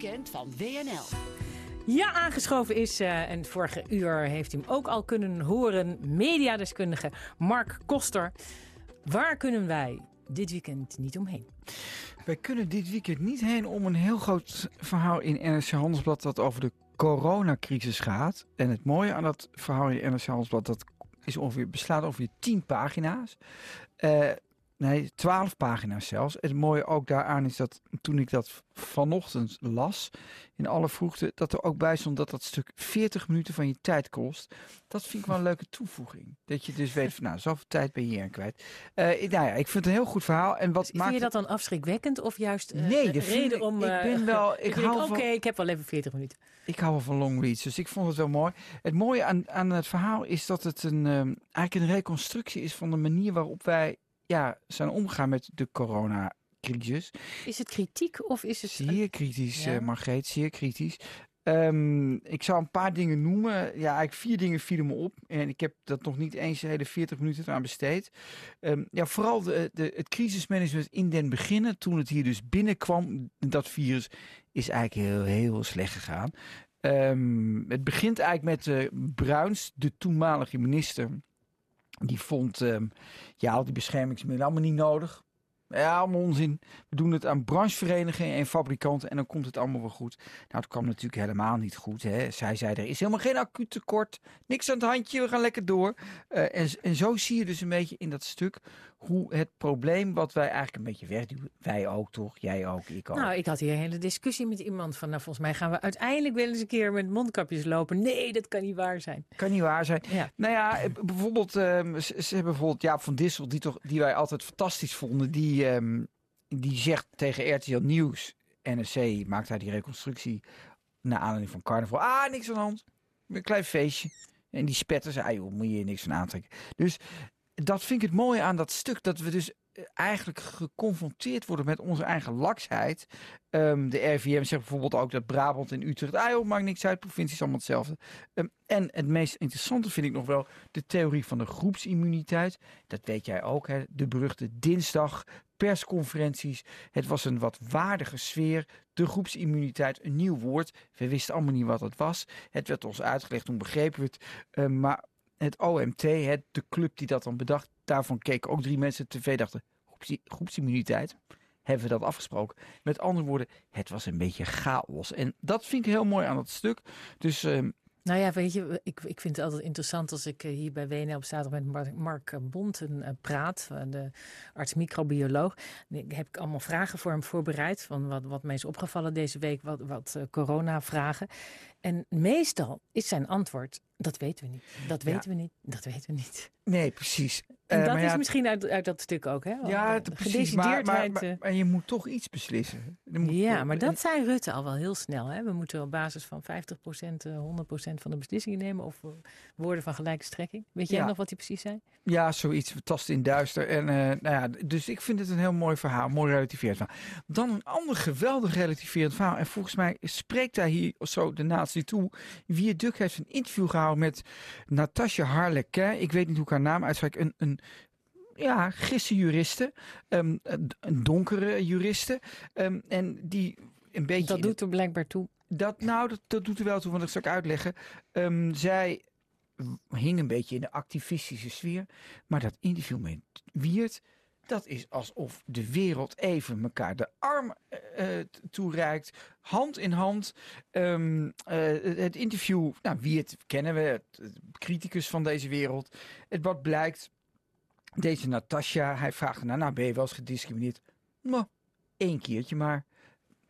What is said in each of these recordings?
weekend van WNL. Ja, aangeschoven is, uh, en vorige uur heeft u hem ook al kunnen horen, mediadeskundige Mark Koster. Waar kunnen wij dit weekend niet omheen? Wij kunnen dit weekend niet heen om een heel groot verhaal in NRC Handelsblad dat over de coronacrisis gaat. En het mooie aan dat verhaal in NRC Handelsblad, dat is ongeveer, beslaat ongeveer 10 pagina's. Uh, Nee, twaalf pagina's zelfs. Het mooie ook daaraan is dat toen ik dat vanochtend las, in alle vroegte, dat er ook bij stond dat dat stuk 40 minuten van je tijd kost. Dat vind ik wel een leuke toevoeging. Dat je dus weet van, nou, zoveel tijd ben je hier aan kwijt. Uh, nou ja, ik vind het een heel goed verhaal. En wat vind maakt je dat dan afschrikwekkend of juist uh, nee, de reden ik, om... ik ben wel... Ik hou Oké, okay, ik heb wel even 40 minuten. Ik hou wel van long reads, dus ik vond het wel mooi. Het mooie aan, aan het verhaal is dat het een, um, eigenlijk een reconstructie is van de manier waarop wij ja, zijn omgegaan met de coronacrisis. Is het kritiek of is het... Zeer kritisch, ja. uh, Margreet, zeer kritisch. Um, ik zou een paar dingen noemen. Ja, eigenlijk vier dingen vielen me op. En ik heb dat nog niet eens de hele 40 minuten aan besteed. Um, ja, vooral de, de, het crisismanagement in den beginnen, toen het hier dus binnenkwam, dat virus, is eigenlijk heel, heel slecht gegaan. Um, het begint eigenlijk met uh, Bruins, de toenmalige minister. Die vond um, ja, al die beschermingsmiddelen allemaal niet nodig. Ja, allemaal onzin. We doen het aan brancheverenigingen en fabrikanten en dan komt het allemaal wel goed. Nou, het kwam natuurlijk helemaal niet goed. Hè. Zij zei, er is helemaal geen acuut tekort. Niks aan het handje, we gaan lekker door. Uh, en, en zo zie je dus een beetje in dat stuk hoe het probleem wat wij eigenlijk een beetje wegduwen. Wij ook toch? Jij ook, ik ook. Nou, ik had hier een hele discussie met iemand van, nou volgens mij gaan we uiteindelijk wel eens een keer met mondkapjes lopen. Nee, dat kan niet waar zijn. Kan niet waar zijn. Ja. Nou ja, bijvoorbeeld, um, ze, ze hebben bijvoorbeeld Jaap van Dissel, die, toch, die wij altijd fantastisch vonden, die, um, die zegt tegen RTL Nieuws, NRC maakt hij die reconstructie naar aanleiding van carnaval. Ah, niks aan de hand. Een klein feestje. En die spetters, ah joh, moet je niks van aantrekken. Dus dat vind ik het mooie aan dat stuk. Dat we dus eigenlijk geconfronteerd worden met onze eigen laksheid. Um, de RVM zegt bijvoorbeeld ook dat Brabant en Utrecht... Ah maakt niks uit, provincie is allemaal hetzelfde. Um, en het meest interessante vind ik nog wel de theorie van de groepsimmuniteit. Dat weet jij ook, hè? de beruchte dinsdag persconferenties. Het was een wat waardige sfeer. De groepsimmuniteit, een nieuw woord. We wisten allemaal niet wat het was. Het werd ons uitgelegd, toen begrepen we het. Uh, maar het OMT, het, de club die dat dan bedacht, daarvan keken ook drie mensen tv, dachten groepsimmuniteit. Hebben we dat afgesproken? Met andere woorden, het was een beetje chaos. En dat vind ik heel mooi aan dat stuk. Dus uh, nou ja, weet je, ik, ik vind het altijd interessant als ik hier bij WNL op zaterdag met Mark Bonten praat, de arts-microbioloog. Heb ik allemaal vragen voor hem voorbereid, van wat, wat mij is opgevallen deze week, wat, wat corona-vragen. En meestal is zijn antwoord, dat weten we niet, dat weten ja. we niet, dat weten we niet. Nee, precies. En uh, dat is ja, misschien uit, uit dat stuk ook, hè? Ja, het, precies. Maar, maar, maar, maar, je moet toch iets beslissen. Moet, ja, maar dat zei Rutte al wel heel snel. Hè? We moeten op basis van 50%, 100% van de beslissingen nemen. Of woorden van gelijke strekking. Weet jij ja. nog wat hij precies zei? Ja, zoiets. Tast in duister. En, uh, nou ja, dus ik vind het een heel mooi verhaal. Mooi relativerend verhaal. Dan een ander geweldig relativerend verhaal. En volgens mij spreekt hij hier zo de natie toe. Wie Duk heeft een interview gehouden met Natasja Harlequin. Ik weet niet hoe ik haar naam uitspreek. Een, een ja, gisse juriste, um, een donkere juriste. Um, en die een beetje. Dat doet er blijkbaar toe. Dat, nou, dat, dat doet er wel toe, want dat zal ik uitleggen. Um, zij hing een beetje in de activistische sfeer. Maar dat interview met Wiert, dat is alsof de wereld even elkaar de arm uh, toereikt. Hand in hand. Um, uh, het interview, nou, Wiert kennen we, het, criticus van deze wereld. Het wat blijkt. Deze Natasja, hij vraagt nou, nou ben je wel eens gediscrimineerd? Nou, één keertje maar.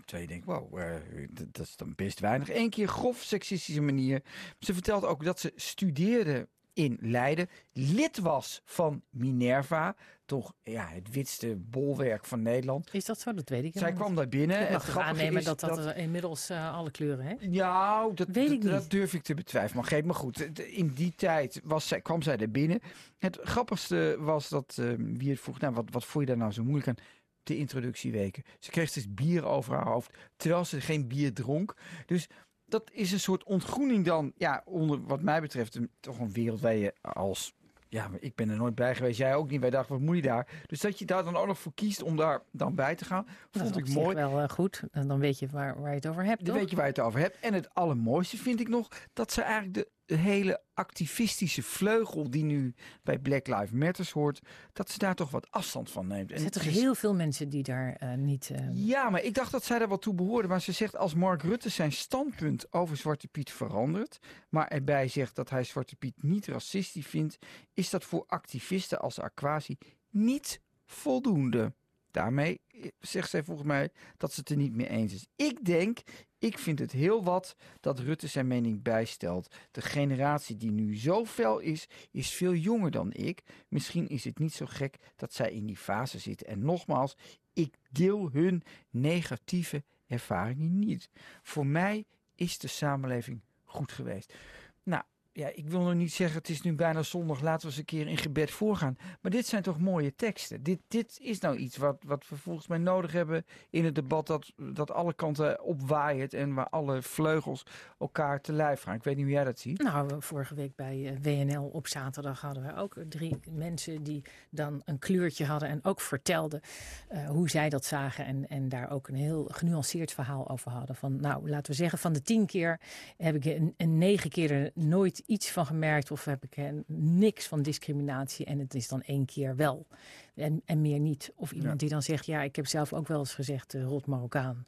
Twee denken, wow, uh, dat is dan best weinig. Eén keer grof seksistische manier. Ze vertelt ook dat ze studeerde in Leiden. Lid was van Minerva. Toch ja, het witste bolwerk van Nederland. Is dat zo? Dat weet ik Zij kwam daar binnen. Ik mag aannemen dat dat, dat inmiddels uh, alle kleuren heeft. Ja, dat, weet ik dat, niet. dat durf ik te betwijfelen. Maar, maar goed, in die tijd was zij, kwam zij er binnen. Het grappigste was dat uh, wie het vroeg, nou, wat, wat vond je daar nou zo moeilijk aan? De introductieweken. Ze kreeg steeds bier over haar hoofd, terwijl ze geen bier dronk. Dus dat is een soort ontgroening dan, ja, onder wat mij betreft, een, toch een wereld waar je als Ja, maar ik ben er nooit bij geweest. Jij ook niet. Wij dachten, wat moet je daar? Dus dat je daar dan ook nog voor kiest om daar dan bij te gaan, Dat vond ik mooi. wel eh, goed. En dan weet je waar, waar je het over hebt, Dan toch? weet je waar je het over hebt. En het allermooiste vind ik nog dat ze eigenlijk de hele activistische vleugel die nu bij Black Lives Matter hoort, dat ze daar toch wat afstand van neemt. Er zijn toch het is- heel veel mensen die daar eh, niet... eh, Ja, maar ik dacht dat zij daar wel toe behoorde. Maar ze zegt als Mark Rutte zijn standpunt over Zwarte Piet verandert, maar erbij zegt dat hij Zwarte Piet niet racistisch vindt, is dat voor activisten als Aquasi niet voldoende. Daarmee eh, zegt zij volgens mij dat ze het er niet mee eens is. Ik denk, ik vind het heel wat dat Rutte zijn mening bijstelt. De generatie die nu zo fel is, is veel jonger dan ik. Misschien is het niet zo gek dat zij in die fase zitten. En nogmaals, ik deel hun negatieve ervaringen niet. Voor mij is de samenleving goed geweest. Nou, ja, ik wil nog niet zeggen, het is nu bijna zondag, laten we eens een keer in gebed voorgaan. Maar dit zijn toch mooie teksten. Dit, dit is nou iets wat, wat we volgens mij nodig hebben in het debat dat, dat alle kanten opwaait en waar alle vleugels elkaar te lijf gaan. Ik weet niet hoe jij dat ziet. Nou, vorige week bij eh, WNL op zaterdag hadden we ook drie mensen die dan een kleurtje hadden en ook vertelden eh, hoe zij dat zagen. En, en daar ook een heel genuanceerd verhaal over hadden. Van nou, laten we zeggen, van de tien keer heb ik een, een negen keer er nooit iets van gemerkt. Of heb ik eh, niks van discriminatie. En het is dan één keer wel. En, en meer niet. Of iemand Ja. die dan zegt, ja, ik heb zelf ook wel eens gezegd, eh, rot Marokkaan.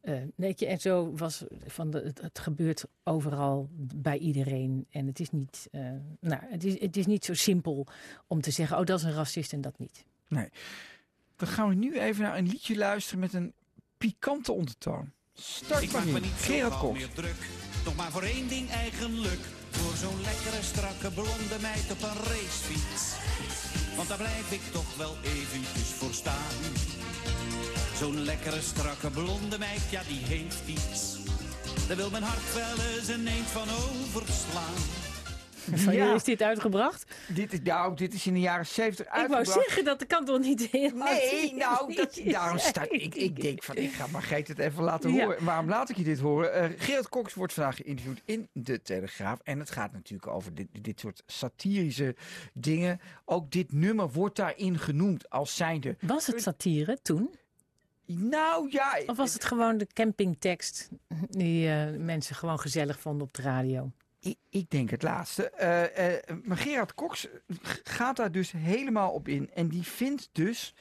Eh, weet je, en zo was van de, het, het gebeurt overal bij iedereen. En het is niet, eh, nou, het is, het is niet zo simpel om te zeggen, oh, dat is een racist en dat niet. Dan gaan we nu even naar een liedje luisteren met een pikante ondertoon. Start Ik maar maak me niet Gerard meer druk. Nog maar voor één ding eigenlijk. Voor zo'n lekkere, strakke, blonde meid op een racefiets. Want daar blijf ik toch wel eventjes voor staan. Zo'n lekkere, strakke, blonde meid, ja die heeft iets. Daar wil mijn hart wel eens een eend van overslaan. Van, Ja. Is dit uitgebracht? Dit is, nou, dit is in de jaren 70 Ik wou uitgebracht. zeggen, dat kan toch niet heel Nee, nou, dat, daarom staat, ik, ik denk van, ik ga maar Geet het even laten Ja. horen. Waarom laat ik je dit horen? Eh Gerard Cox wordt vandaag geïnterviewd in De Telegraaf. En het gaat natuurlijk over dit, dit soort satirische dingen. Ook dit nummer wordt daarin genoemd als zijnde. Was het satire toen? Nou ja, Of was het gewoon de campingtekst die eh, mensen gewoon gezellig vonden op de radio? Ik, denk het laatste. Eh, eh, maar Gerard Cox gaat daar dus helemaal op in. En die vindt dus.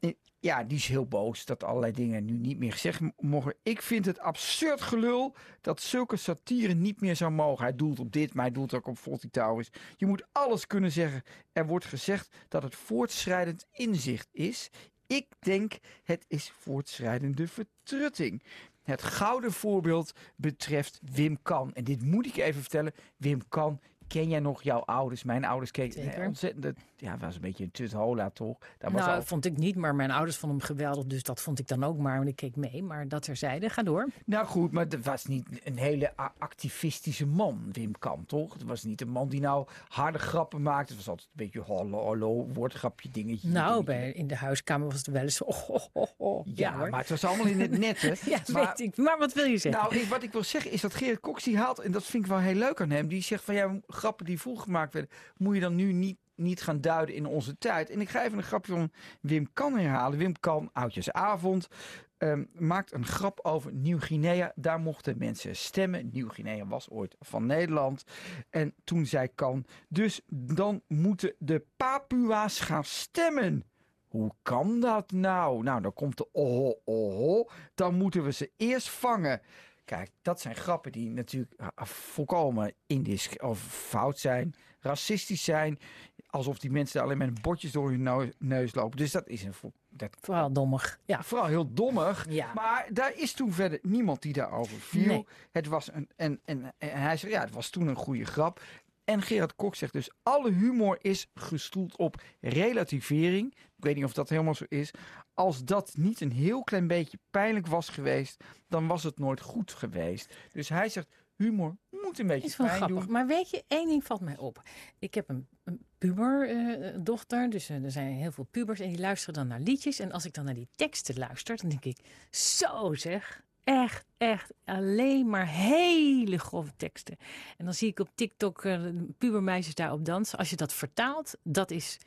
eh, Ja, die is heel boos dat allerlei dingen nu niet meer gezegd mogen. Ik vind het absurd gelul dat zulke satire niet meer zou mogen. Hij doelt op dit, maar hij doelt ook op Fawlty Towers. Je moet alles kunnen zeggen. Er wordt gezegd dat het voortschrijdend inzicht is. Ik denk het is voortschrijdende vertrutting. Het gouden voorbeeld betreft Wim Kan. En dit moet ik even vertellen. Wim Kan, ken jij nog jouw ouders? Mijn ouders keken ontzettend. Ja, was een beetje een tuthola toch? Dat was nou, al- vond ik niet, maar mijn ouders vonden hem geweldig, dus dat vond ik dan ook maar. En ik keek mee, maar dat terzijde, ga door. Nou goed, maar dat was niet een hele activistische man, Wim Kan, toch? Het was niet een man die nou harde grappen maakte. Het was altijd een beetje hallo, hallo, woordgrapje, dingetje. Nou, dingetje. bij, in de huiskamer was het wel eens. Oh, oh, oh, oh. Ja, maar het was allemaal in het net, hè? Ja, maar, weet ik. Maar wat wil je zeggen? Nou, ik- wat ik wil zeggen is dat Gerrit Cox die haalt, en dat vind ik wel heel leuk aan hem, die zegt van ja, grappen die vroeger gemaakt werden, moet je dan nu niet, niet gaan duiden in onze tijd. En ik ga even een grapje van Wim Kan herhalen. Wim Kan, Oudjesavond, ehm, maakt een grap over Nieuw-Guinea. Daar mochten mensen stemmen. Nieuw-Guinea was ooit van Nederland. En toen zei Kan, dus dan moeten de Papua's gaan stemmen. Hoe kan dat nou? Nou, dan komt de oh, oh, Dan moeten we ze eerst vangen. Kijk, dat zijn grappen die natuurlijk ah, volkomen indis of fout zijn, racistisch zijn. Alsof die mensen alleen met bordjes door hun neu- neus lopen. Dus dat is een dat, Vooral dommig. Ja. vooral heel dommig. Ja. Maar daar is toen verder niemand die daarover viel. Nee. Het was een, en, en, en hij zegt, ja, het was toen een goede grap. En Gerard Kok zegt dus, alle humor is gestoeld op relativering. Ik weet niet of dat helemaal zo is. Als dat niet een heel klein beetje pijnlijk was geweest, dan was het nooit goed geweest. Dus hij zegt, humor moet een beetje Is wel grappig. doen. Maar weet je, één ding valt mij op. Ik heb een, een puberdochter, dus eh, er zijn heel veel pubers en die luisteren dan naar liedjes. En als ik dan naar die teksten luister, dan denk ik, zo zeg, echt, echt alleen maar hele grove teksten. En dan zie ik op TikTok uh, pubermeisjes daarop dansen. Als je dat vertaalt, dat is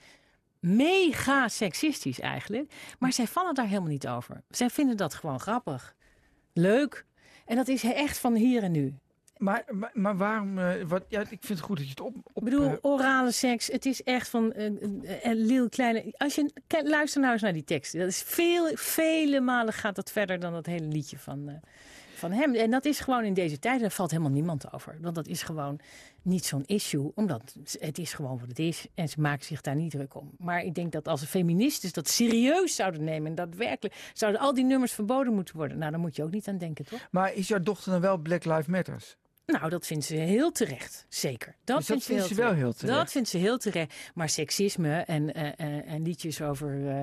mega seksistisch eigenlijk. Maar zij vallen daar helemaal niet over. Zij vinden dat gewoon grappig. Leuk. En dat is echt van hier en nu. Maar, maar, maar waarom? Uh, wat, ja, ik vind het goed dat je het op. op ik bedoel, uh, orale seks. Het is echt van een uh, heel kleine. Als je luister nou eens naar die teksten. Dat is veel, vele malen gaat dat verder dan dat hele liedje van, van hem. En dat is gewoon in deze tijd. Daar valt helemaal niemand over. Want dat is gewoon niet zo'n issue. Omdat het is gewoon wat het is. En ze maken zich daar niet druk om. Maar ik denk dat als feministen dat serieus zouden nemen. En daadwerkelijk zouden al die nummers verboden moeten worden. Nou, daar moet je ook niet aan denken, toch? Maar is jouw dochter dan wel Black Lives Matters? Nou, dat vindt ze heel terecht. Zeker. Dat, dus vindt, dat vindt ze, wel heel terecht. Dat vindt ze heel terecht. Maar seksisme en, uh, en liedjes over uh,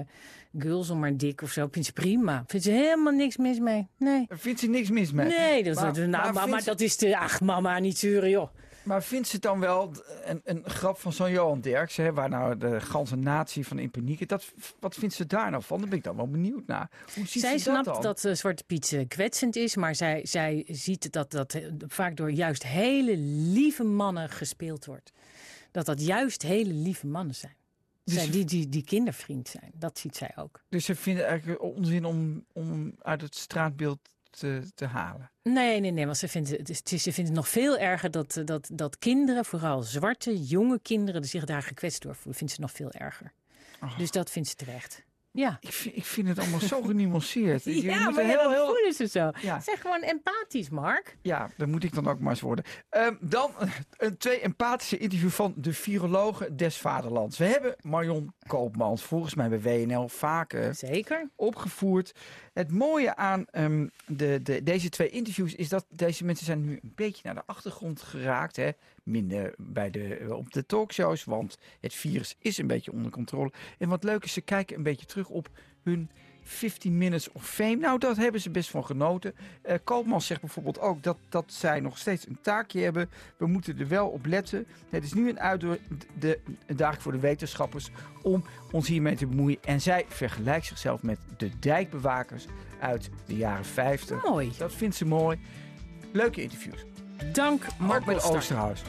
girls om maar dik of zo, vindt ze prima. Vindt ze helemaal niks mis mee. Nee. Vindt ze niks mis mee? Nee, dat, maar, nou, maar, ze... dat is de... Ach, mama, niet zeuren, joh. Maar vindt ze dan wel een, een grap van zo'n Johan Derksen, hè, waar nou de ganse natie van in paniek dat Wat vindt ze daar nou van? Daar ben ik dan wel benieuwd naar. Hoe ziet zij ze dat snapt dan? dat uh, Zwarte Piet uh, kwetsend is, maar zij, zij ziet dat dat uh, vaak door juist hele lieve mannen gespeeld wordt. Dat dat juist hele lieve mannen zijn. Dus zij, die, die, die kindervriend zijn. Dat ziet zij ook. Dus ze vinden eigenlijk onzin om, om uit het straatbeeld te, te halen. Nee, nee, nee. Want ze vindt, het, ze vindt het nog veel erger dat, dat, dat kinderen, vooral zwarte, jonge kinderen, zich daar gekwetst door voelen. Vindt ze nog veel erger. Oh. Dus dat vindt ze terecht. Ja. Ik vind, ik vind het allemaal zo genuanceerd. Je ja, moet maar heel, heel, heel... voelen ze zo. Ja. Zeg gewoon empathisch, Mark. Ja, dat moet ik dan ook maar eens worden. Um, dan een twee empathische interview van de virologen des vaderlands. We hebben Marion Koopmans, volgens mij bij WNL, vaak uh, Zeker. opgevoerd. Het mooie aan um, de, de, deze twee interviews is dat deze mensen zijn nu een beetje naar de achtergrond geraakt. Hè? Minder bij de, op de talkshows, want het virus is een beetje onder controle. En wat leuk is, ze kijken een beetje terug op hun 15 Minutes of Fame. Nou, dat hebben ze best van genoten. Uh, Koopman zegt bijvoorbeeld ook dat, dat zij nog steeds een taakje hebben. We moeten er wel op letten. Het is nu een uitdaging voor de wetenschappers om ons hiermee te bemoeien. En zij vergelijkt zichzelf met de dijkbewakers uit de jaren 50. Mooi. Dat vindt ze mooi. Leuke interviews. Dank, Mark Oosterhuis.